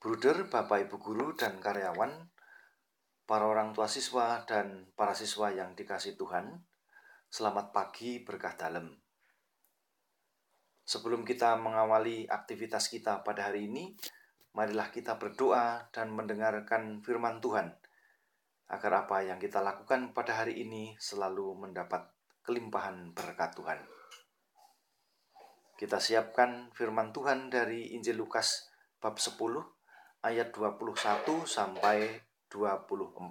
Bruder, Bapak Ibu guru dan karyawan, para orang tua siswa dan para siswa yang dikasih Tuhan, selamat pagi berkah dalam. Sebelum kita mengawali aktivitas kita pada hari ini, marilah kita berdoa dan mendengarkan firman Tuhan, agar apa yang kita lakukan pada hari ini selalu mendapat kelimpahan berkat Tuhan. Kita siapkan firman Tuhan dari Injil Lukas bab 10 ayat 21 sampai 24.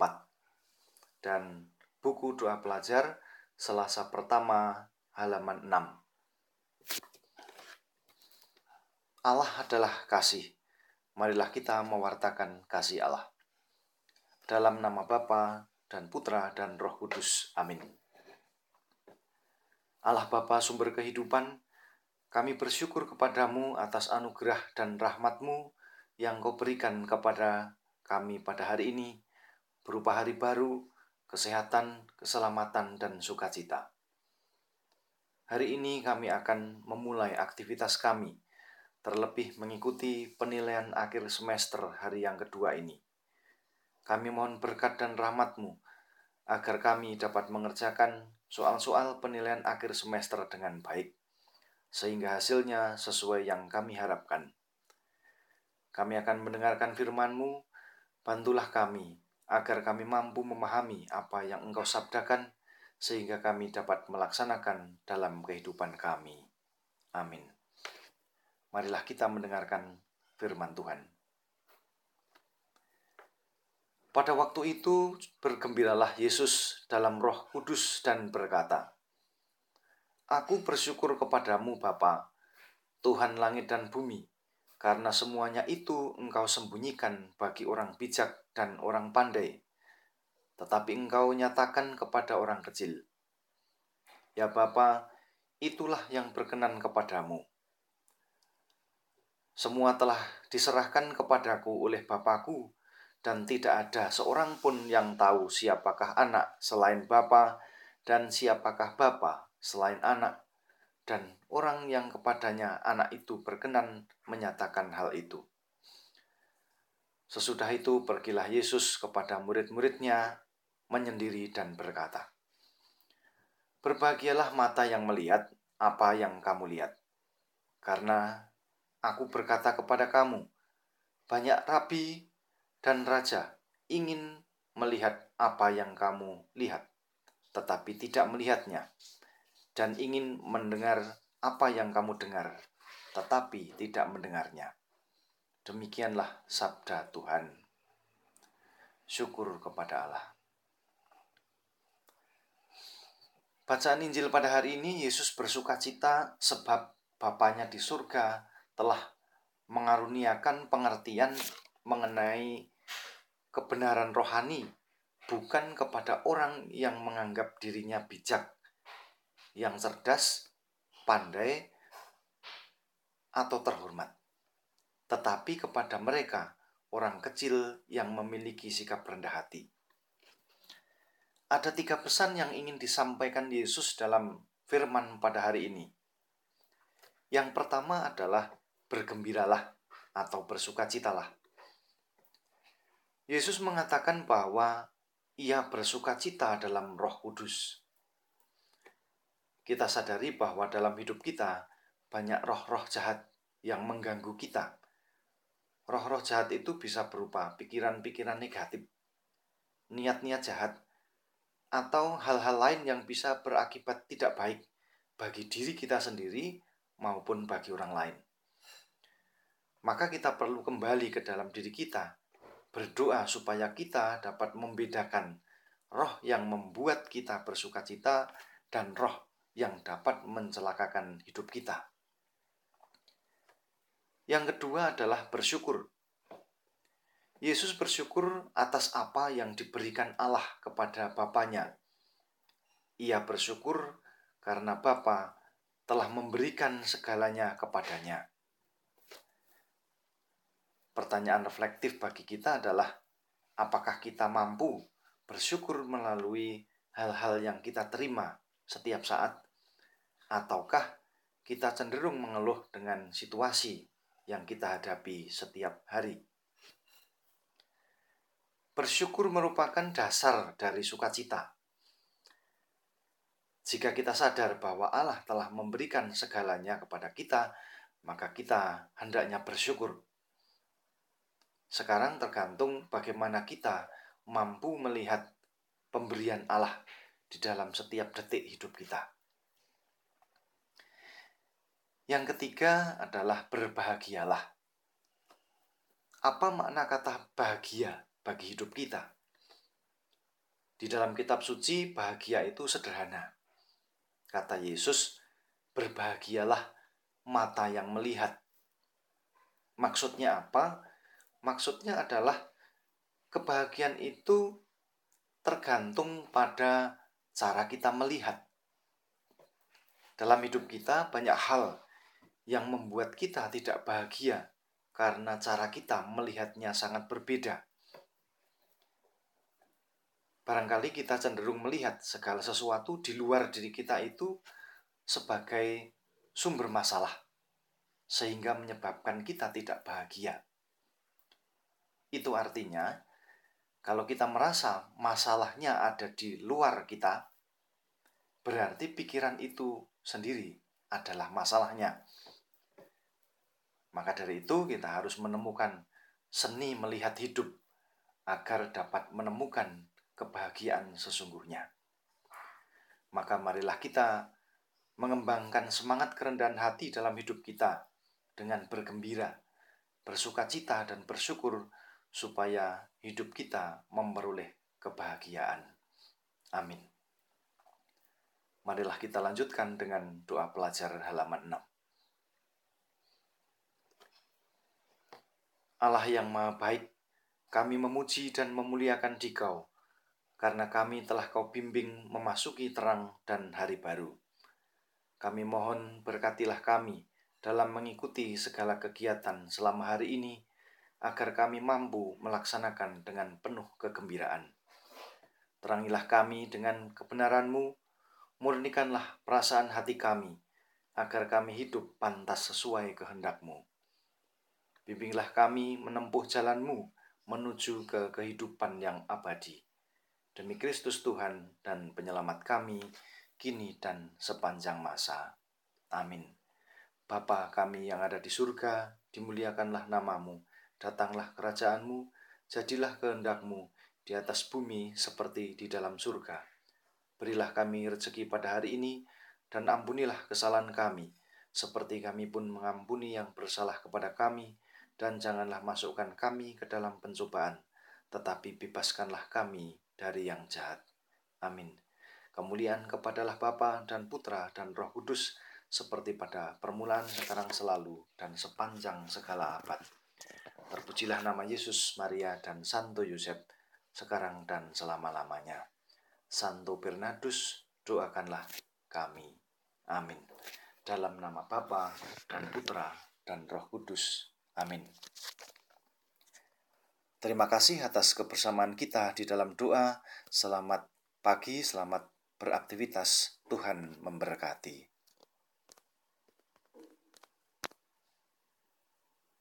Dan buku doa pelajar Selasa pertama halaman 6. Allah adalah kasih. Marilah kita mewartakan kasih Allah. Dalam nama Bapa dan Putra dan Roh Kudus. Amin. Allah Bapa sumber kehidupan, kami bersyukur kepadamu atas anugerah dan rahmatmu yang kau berikan kepada kami pada hari ini berupa hari baru, kesehatan, keselamatan, dan sukacita. Hari ini kami akan memulai aktivitas kami, terlebih mengikuti penilaian akhir semester hari yang kedua ini. Kami mohon berkat dan rahmatmu agar kami dapat mengerjakan soal-soal penilaian akhir semester dengan baik, sehingga hasilnya sesuai yang kami harapkan. Kami akan mendengarkan firman-Mu, bantulah kami agar kami mampu memahami apa yang Engkau sabdakan sehingga kami dapat melaksanakan dalam kehidupan kami. Amin. Marilah kita mendengarkan firman Tuhan. Pada waktu itu bergembiralah Yesus dalam roh kudus dan berkata, Aku bersyukur kepadamu Bapa, Tuhan langit dan bumi, karena semuanya itu engkau sembunyikan bagi orang bijak dan orang pandai, tetapi engkau nyatakan kepada orang kecil. Ya Bapa, itulah yang berkenan kepadamu. Semua telah diserahkan kepadaku oleh Bapakku, dan tidak ada seorang pun yang tahu siapakah anak selain Bapa, dan siapakah Bapa selain anak, dan orang yang kepadanya anak itu berkenan menyatakan hal itu. Sesudah itu pergilah Yesus kepada murid-muridnya menyendiri dan berkata, Berbahagialah mata yang melihat apa yang kamu lihat. Karena aku berkata kepada kamu, banyak rabi dan raja ingin melihat apa yang kamu lihat, tetapi tidak melihatnya dan ingin mendengar apa yang kamu dengar, tetapi tidak mendengarnya. Demikianlah sabda Tuhan. Syukur kepada Allah. Bacaan Injil pada hari ini, Yesus bersuka cita sebab Bapaknya di surga telah mengaruniakan pengertian mengenai kebenaran rohani bukan kepada orang yang menganggap dirinya bijak yang cerdas, pandai, atau terhormat, tetapi kepada mereka, orang kecil yang memiliki sikap rendah hati. Ada tiga pesan yang ingin disampaikan Yesus dalam firman pada hari ini. Yang pertama adalah bergembiralah atau bersukacitalah. Yesus mengatakan bahwa ia bersukacita dalam Roh Kudus kita sadari bahwa dalam hidup kita banyak roh-roh jahat yang mengganggu kita. Roh-roh jahat itu bisa berupa pikiran-pikiran negatif, niat-niat jahat, atau hal-hal lain yang bisa berakibat tidak baik bagi diri kita sendiri maupun bagi orang lain. Maka kita perlu kembali ke dalam diri kita, berdoa supaya kita dapat membedakan roh yang membuat kita bersuka cita dan roh yang dapat mencelakakan hidup kita. Yang kedua adalah bersyukur. Yesus bersyukur atas apa yang diberikan Allah kepada Bapaknya. Ia bersyukur karena Bapa telah memberikan segalanya kepadanya. Pertanyaan reflektif bagi kita adalah apakah kita mampu bersyukur melalui hal-hal yang kita terima setiap saat ataukah kita cenderung mengeluh dengan situasi yang kita hadapi setiap hari. Bersyukur merupakan dasar dari sukacita. Jika kita sadar bahwa Allah telah memberikan segalanya kepada kita, maka kita hendaknya bersyukur. Sekarang tergantung bagaimana kita mampu melihat pemberian Allah di dalam setiap detik hidup kita. Yang ketiga adalah berbahagialah. Apa makna kata bahagia? bagi hidup kita. Di dalam kitab suci, bahagia itu sederhana. Kata Yesus, "Berbahagialah mata yang melihat." Maksudnya apa? Maksudnya adalah kebahagiaan itu tergantung pada cara kita melihat. Dalam hidup kita, banyak hal yang membuat kita tidak bahagia karena cara kita melihatnya sangat berbeda. Barangkali kita cenderung melihat segala sesuatu di luar diri kita itu sebagai sumber masalah, sehingga menyebabkan kita tidak bahagia. Itu artinya, kalau kita merasa masalahnya ada di luar kita, berarti pikiran itu sendiri adalah masalahnya. Maka dari itu, kita harus menemukan seni melihat hidup agar dapat menemukan kebahagiaan sesungguhnya. Maka marilah kita mengembangkan semangat kerendahan hati dalam hidup kita dengan bergembira, bersuka cita dan bersyukur supaya hidup kita memperoleh kebahagiaan. Amin. Marilah kita lanjutkan dengan doa pelajaran halaman 6. Allah yang Maha Baik, kami memuji dan memuliakan Dikau karena kami telah kau bimbing memasuki terang dan hari baru. Kami mohon berkatilah kami dalam mengikuti segala kegiatan selama hari ini, agar kami mampu melaksanakan dengan penuh kegembiraan. Terangilah kami dengan kebenaranmu, murnikanlah perasaan hati kami, agar kami hidup pantas sesuai kehendakmu. Bimbinglah kami menempuh jalanmu menuju ke kehidupan yang abadi Demi Kristus Tuhan dan penyelamat kami, kini dan sepanjang masa. Amin. Bapa kami yang ada di surga, dimuliakanlah namamu, datanglah kerajaanmu, jadilah kehendakmu di atas bumi seperti di dalam surga. Berilah kami rezeki pada hari ini, dan ampunilah kesalahan kami, seperti kami pun mengampuni yang bersalah kepada kami, dan janganlah masukkan kami ke dalam pencobaan, tetapi bebaskanlah kami dari yang jahat. Amin. Kemuliaan kepadalah Bapa dan Putra dan Roh Kudus, seperti pada permulaan, sekarang, selalu, dan sepanjang segala abad. Terpujilah nama Yesus, Maria, dan Santo Yosef, sekarang dan selama-lamanya. Santo Bernardus, doakanlah kami. Amin. Dalam nama Bapa dan Putra dan Roh Kudus. Amin. Terima kasih atas kebersamaan kita di dalam doa. Selamat pagi, selamat beraktivitas. Tuhan memberkati.